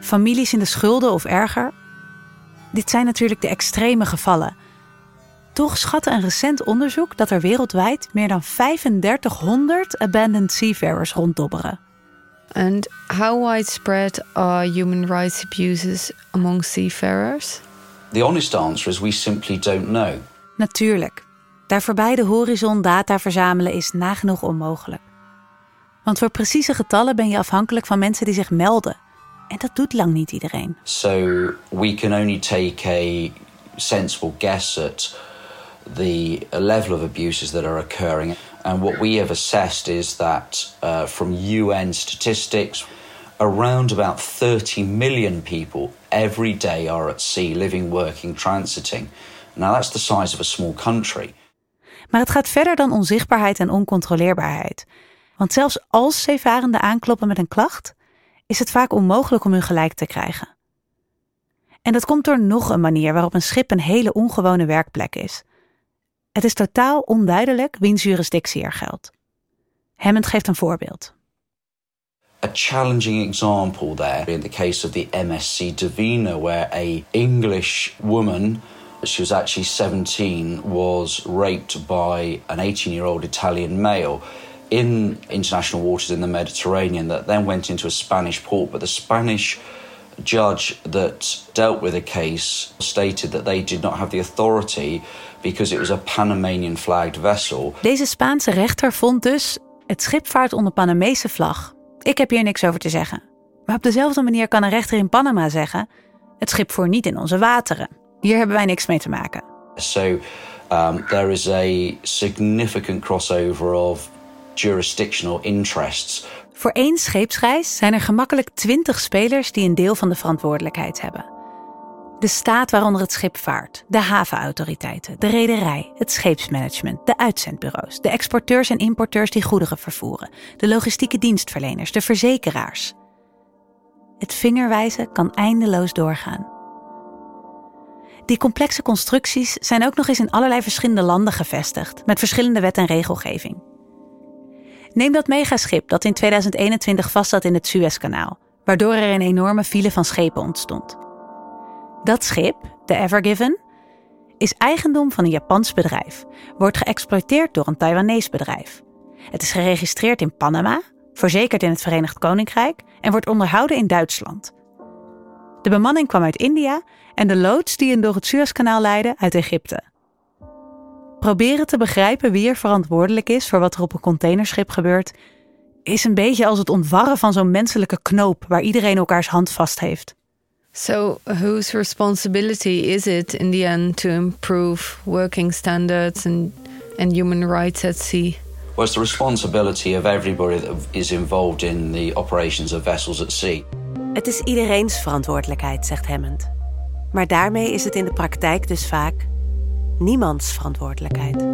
Families in de schulden of erger. Dit zijn natuurlijk de extreme gevallen. Toch schatte een recent onderzoek dat er wereldwijd meer dan 3500 abandoned seafarers ronddobberen. And how widespread are human rights abuses among seafarers? The honest answer is we simply don't know. Natuurlijk. Daar voorbij de horizon data verzamelen is nagenoeg onmogelijk. Want voor precieze getallen ben je afhankelijk van mensen die zich melden. En dat doet lang niet iedereen. So we can only take a sensible guess at the level of abuses that are occurring. And what we have assessed is that uh, from UN statistics, around about 30 million people every day are at sea, living, working, transiting. Now that's the size of a small country. Maar het gaat verder dan onzichtbaarheid en oncontroleerbaarheid. Want zelfs als zeevarenden aankloppen met een klacht, is het vaak onmogelijk om hun gelijk te krijgen. En dat komt door nog een manier waarop een schip een hele ongewone werkplek is. Het is totaal onduidelijk wiens jurisdictie er geldt. Hammond geeft een voorbeeld. A challenging example there in the case of the MSC Divina, where a English woman, she was actually 17, was raped by an 18-year-old Italian male in international waters in the Mediterranean that then went into a Spanish port, but the Spanish judge that dealt with the case stated that they did not have the authority because it was a Panamanian flagged vessel. Deze Spaanse rechter vond dus: het schip vaart onder Panamese vlag. Ik heb hier niks over te zeggen. Maar op dezelfde manier kan een rechter in Panama zeggen: het schip voert niet in onze wateren. Hier hebben wij niks mee te maken. So um, there is a significant crossover of jurisdictional interests. Voor één scheepsreis zijn er gemakkelijk 20 spelers die een deel van de verantwoordelijkheid hebben. De staat waaronder het schip vaart, de havenautoriteiten, de rederij, het scheepsmanagement, de uitzendbureaus, de exporteurs en importeurs die goederen vervoeren, de logistieke dienstverleners, de verzekeraars. Het vingerwijzen kan eindeloos doorgaan. Die complexe constructies zijn ook nog eens in allerlei verschillende landen gevestigd, met verschillende wet en regelgeving. Neem dat megaschip dat in 2021 vastzat in het Suezkanaal, waardoor er een enorme file van schepen ontstond. Dat schip, de Evergiven, is eigendom van een Japans bedrijf, wordt geëxploiteerd door een Taiwanese bedrijf. Het is geregistreerd in Panama, verzekerd in het Verenigd Koninkrijk en wordt onderhouden in Duitsland. De bemanning kwam uit India en de loods die hen door het Suezkanaal leidde uit Egypte. Proberen te begrijpen wie er verantwoordelijk is voor wat er op een containerschip gebeurt, is een beetje als het ontwarren van zo'n menselijke knoop waar iedereen elkaars hand vast heeft. So, whose responsibility is it in the end to improve working standards and, and human rights at sea? Well, it's the responsibility of everybody that is involved in the operations of vessels at sea. Het is iedereens verantwoordelijkheid, zegt Hammond. Maar daarmee is het in de praktijk dus vaak niemands verantwoordelijkheid.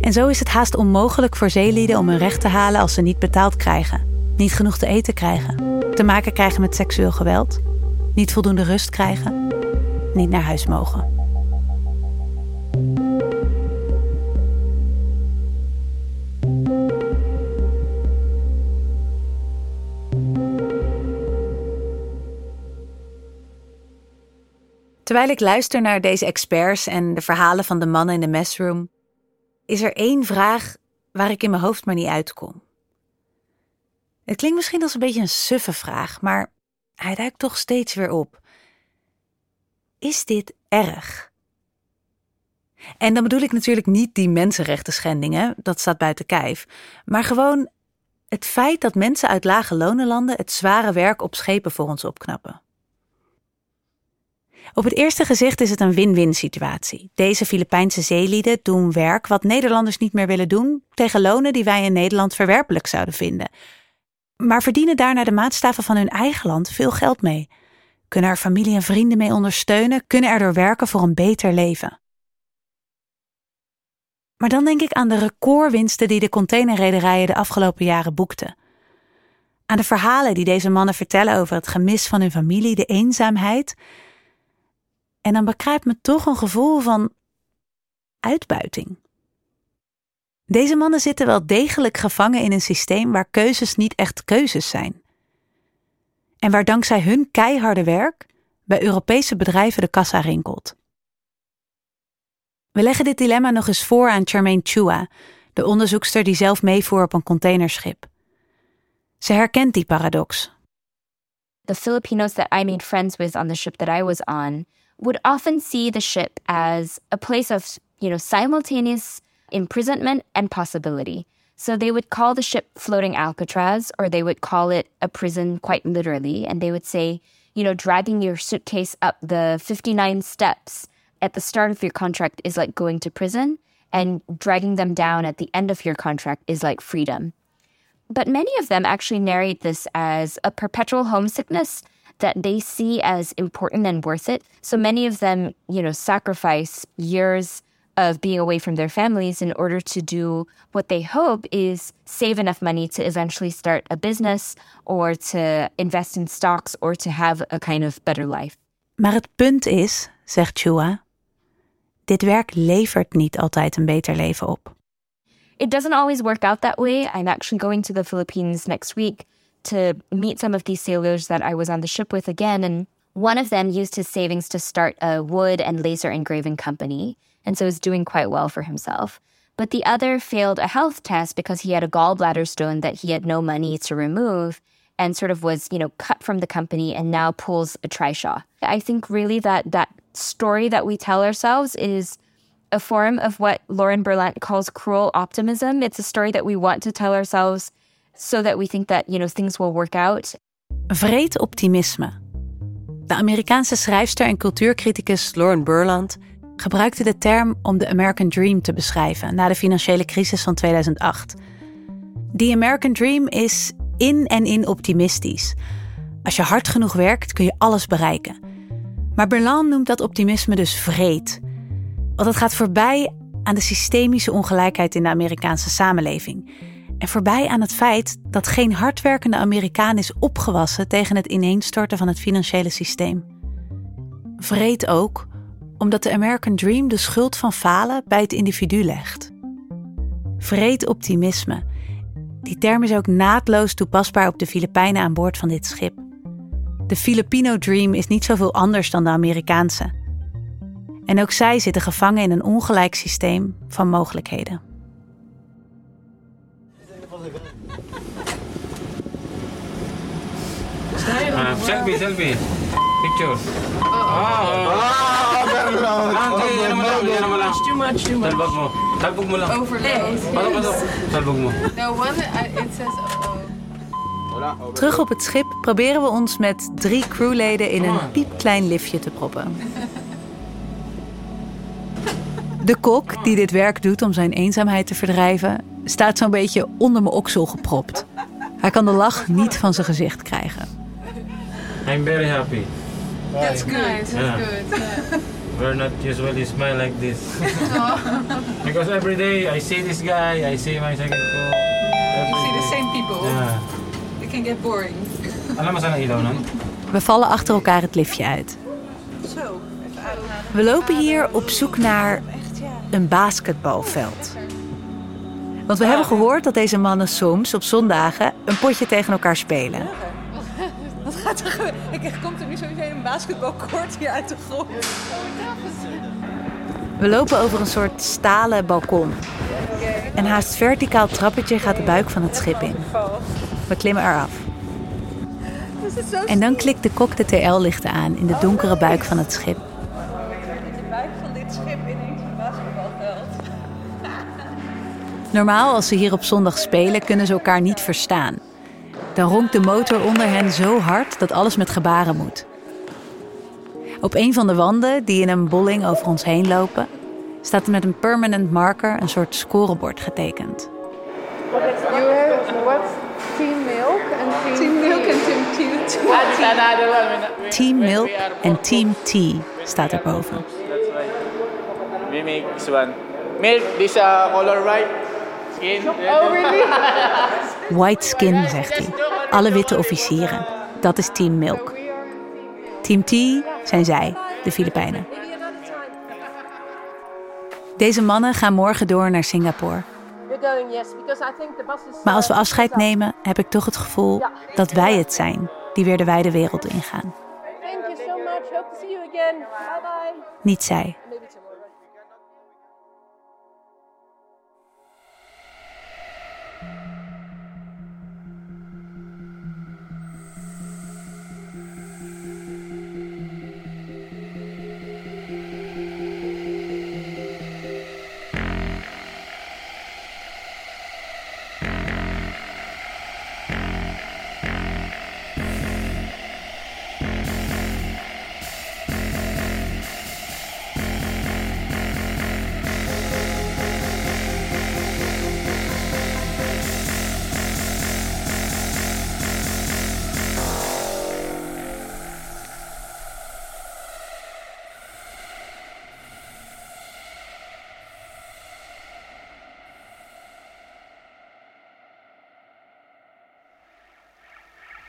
En zo is het haast onmogelijk voor zeelieden om hun recht te halen als ze niet betaald krijgen, niet genoeg te eten krijgen, te maken krijgen met seksueel geweld, niet voldoende rust krijgen, niet naar huis mogen. Terwijl ik luister naar deze experts en de verhalen van de mannen in de messroom, is er één vraag waar ik in mijn hoofd maar niet uitkom. Het klinkt misschien als een beetje een suffe vraag, maar hij duikt toch steeds weer op. Is dit erg? En dan bedoel ik natuurlijk niet die mensenrechten schendingen, dat staat buiten kijf, maar gewoon het feit dat mensen uit lage lonenlanden het zware werk op schepen voor ons opknappen. Op het eerste gezicht is het een win-win situatie. Deze Filipijnse zeelieden doen werk wat Nederlanders niet meer willen doen, tegen lonen die wij in Nederland verwerpelijk zouden vinden. Maar verdienen daar naar de maatstaven van hun eigen land veel geld mee. Kunnen er familie en vrienden mee ondersteunen, kunnen erdoor werken voor een beter leven. Maar dan denk ik aan de recordwinsten die de containerrederijen de afgelopen jaren boekten. Aan de verhalen die deze mannen vertellen over het gemis van hun familie, de eenzaamheid en dan bekruipt me toch een gevoel van uitbuiting. Deze mannen zitten wel degelijk gevangen in een systeem waar keuzes niet echt keuzes zijn. En waar dankzij hun keiharde werk bij Europese bedrijven de kassa rinkelt. We leggen dit dilemma nog eens voor aan Charmaine Chua, de onderzoekster die zelf meevoer op een containerschip. Ze herkent die paradox. The Filipinos that I made friends with on the ship that I was on would often see the ship as a place of, you know, simultaneous imprisonment and possibility. So they would call the ship floating Alcatraz, or they would call it a prison quite literally. And they would say, you know, dragging your suitcase up the 59 steps at the start of your contract is like going to prison, and dragging them down at the end of your contract is like freedom. But many of them actually narrate this as a perpetual homesickness that they see as important and worth it. So many of them, you know, sacrifice years of being away from their families in order to do what they hope is save enough money to eventually start a business or to invest in stocks or to have a kind of better life. Maar het punt is, zegt Chua, dit werk levert niet altijd een beter leven op. It doesn't always work out that way. I'm actually going to the Philippines next week to meet some of these sailors that I was on the ship with again. And one of them used his savings to start a wood and laser engraving company, and so is doing quite well for himself. But the other failed a health test because he had a gallbladder stone that he had no money to remove and sort of was, you know, cut from the company and now pulls a trishaw. I think really that that story that we tell ourselves is a form of what Lauren Berlant calls cruel optimism. It's a story that we want to tell ourselves so that we think that, you know, things will work out. Vreed optimisme. De Amerikaanse schrijfster en cultuurcriticus Lauren Burland gebruikte de term om de American Dream te beschrijven na de financiële crisis van 2008. Die American Dream is in en in optimistisch. Als je hard genoeg werkt, kun je alles bereiken. Maar Berland noemt dat optimisme dus vreed. Want het gaat voorbij aan de systemische ongelijkheid in de Amerikaanse samenleving. En voorbij aan het feit dat geen hardwerkende Amerikaan is opgewassen tegen het ineenstorten van het financiële systeem. Vreed ook omdat de American Dream de schuld van falen bij het individu legt. Vreed optimisme. Die term is ook naadloos toepasbaar op de Filipijnen aan boord van dit schip. De Filipino Dream is niet zoveel anders dan de Amerikaanse. En ook zij zitten gevangen in een ongelijk systeem van mogelijkheden. Lang. Overload. Patok, patok. Salbag mo. No one, uh, it says oh. Terug op het schip proberen we ons met drie crewleden in een piepklein liftje te proppen. De kok, die dit werk doet om zijn eenzaamheid te verdrijven, staat zo'n beetje onder mijn oksel gepropt. Hij kan de lach niet van zijn gezicht krijgen. I'm very happy. That's good. That's Yeah. good. Yeah. We're not usually smile like this. because every day I see this guy, I see my second cook. You see the same people. Yeah. It can get boring. Alam ang ilaw nun? We vallen achter elkaar het liftje uit. Zo. We lopen hier op zoek naar een basketbalveld. Want we hebben gehoord dat deze mannen soms op zondagen een potje tegen elkaar spelen. Wat gaat er gebeuren? Ik komt er nu sowieso een basketbalcourt hier uit de grond. We lopen over een soort stalen balkon. Een haast verticaal trappetje gaat de buik van het schip in. We klimmen eraf. En dan klikt de kok de TL-lichten aan in de donkere buik van het schip. De buik van dit schip ineens een basketbalveld. Normaal, als ze hier op zondag spelen, kunnen ze elkaar niet verstaan. Dan ronkt de motor onder hen zo hard dat alles met gebaren moet. Op een van de wanden, die in een bolling over ons heen lopen, staat er met een permanent marker een soort scorebord getekend. You have what's team milk and team, Team milk and team tea. Team Milk en Team Tea staat erboven. We make this one. Milk, this uh, color white. Skin. Oh, really? White skin, zegt hij. Alle witte officieren. Dat is Team Milk. Team Tea zijn zij, de Filipijnen. Deze mannen gaan morgen door naar Singapore. Maar als we afscheid nemen, heb ik toch het gevoel dat wij het zijn die weer de wijde wereld ingaan. Thank you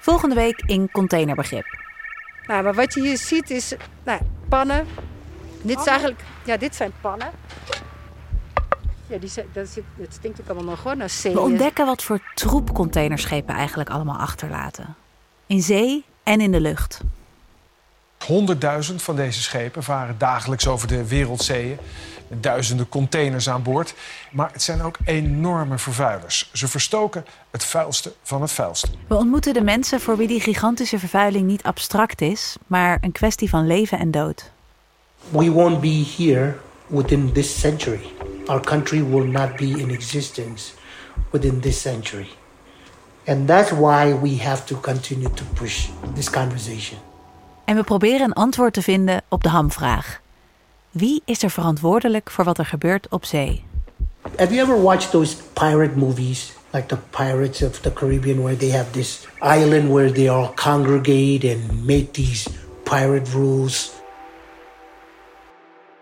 Volgende week in Containerbegrip. Nou, maar wat je hier ziet is nou, pannen. Dit is eigenlijk, ja, dit zijn pannen. Ja, die zijn, dat, zit, dat stinkt ook allemaal nog hoor, naar zee. We ontdekken wat voor troep containerschepen eigenlijk allemaal achterlaten. In zee en in de lucht. Honderdduizend van deze schepen varen dagelijks over de wereldzeeën. Met duizenden containers aan boord. Maar het zijn ook enorme vervuilers. Ze verstoken het vuilste van het vuilste. We ontmoeten de mensen voor wie die gigantische vervuiling niet abstract is, maar een kwestie van leven en dood. we won't be here within this century. Our country will not be in existence within this century. And that's why we have to continue to push this conversation. En we proberen een antwoord te vinden op de hamvraag. Wie is er verantwoordelijk voor wat er gebeurt op zee? Have you ever watched those pirate movies, like the Pirates of the Caribbean, where they have this island where they all congregate and make these pirate rules?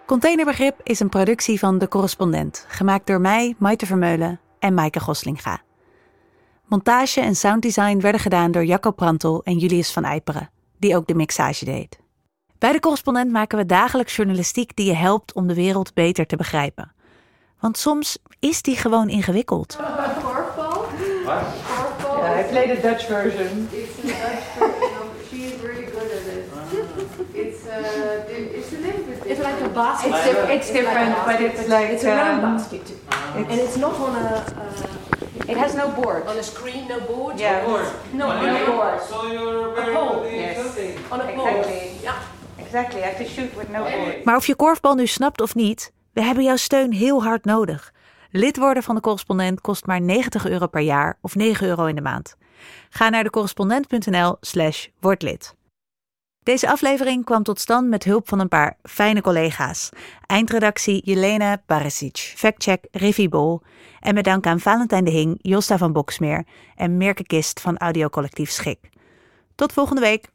Containerbegrip is een productie van De Correspondent, gemaakt door mij, Maite Vermeulen en Maaike Goslinga. Montage en sounddesign werden gedaan door Jacco Prantel en Julius van Eiperen, die ook de mixage deed. Bij De Correspondent maken we dagelijks journalistiek die je helpt om de wereld beter te begrijpen. Want soms is die gewoon ingewikkeld. Korfbal? Yeah, I played the Dutch version. It's a Dutch version. She is really good at it. It's uh, it's a little bit It's like a different. basket. It's different, but it's like, it's a round um, basket, and it's not on a. Uh, It has no board. On a screen, no board. Yeah. No, No, no a board. So you're A pole. Yes. On a pole. Exactly. Yeah. Exactly. I have to shoot with no board. Maar of je korfbal nu snapt of niet, we hebben jouw steun heel hard nodig. Lid worden van de correspondent kost maar 90 euro per jaar of 9 euro in de maand. Ga naar decorrespondent.nl slash word lid. Deze aflevering kwam tot stand met hulp van een paar fijne collega's. Eindredactie Jelena Barisic, factcheck Riffy Bol en met dank aan Valentijn de Hing, Josta van Boksmeer en Mirke Kist van audiocollectief Schik. Tot volgende week.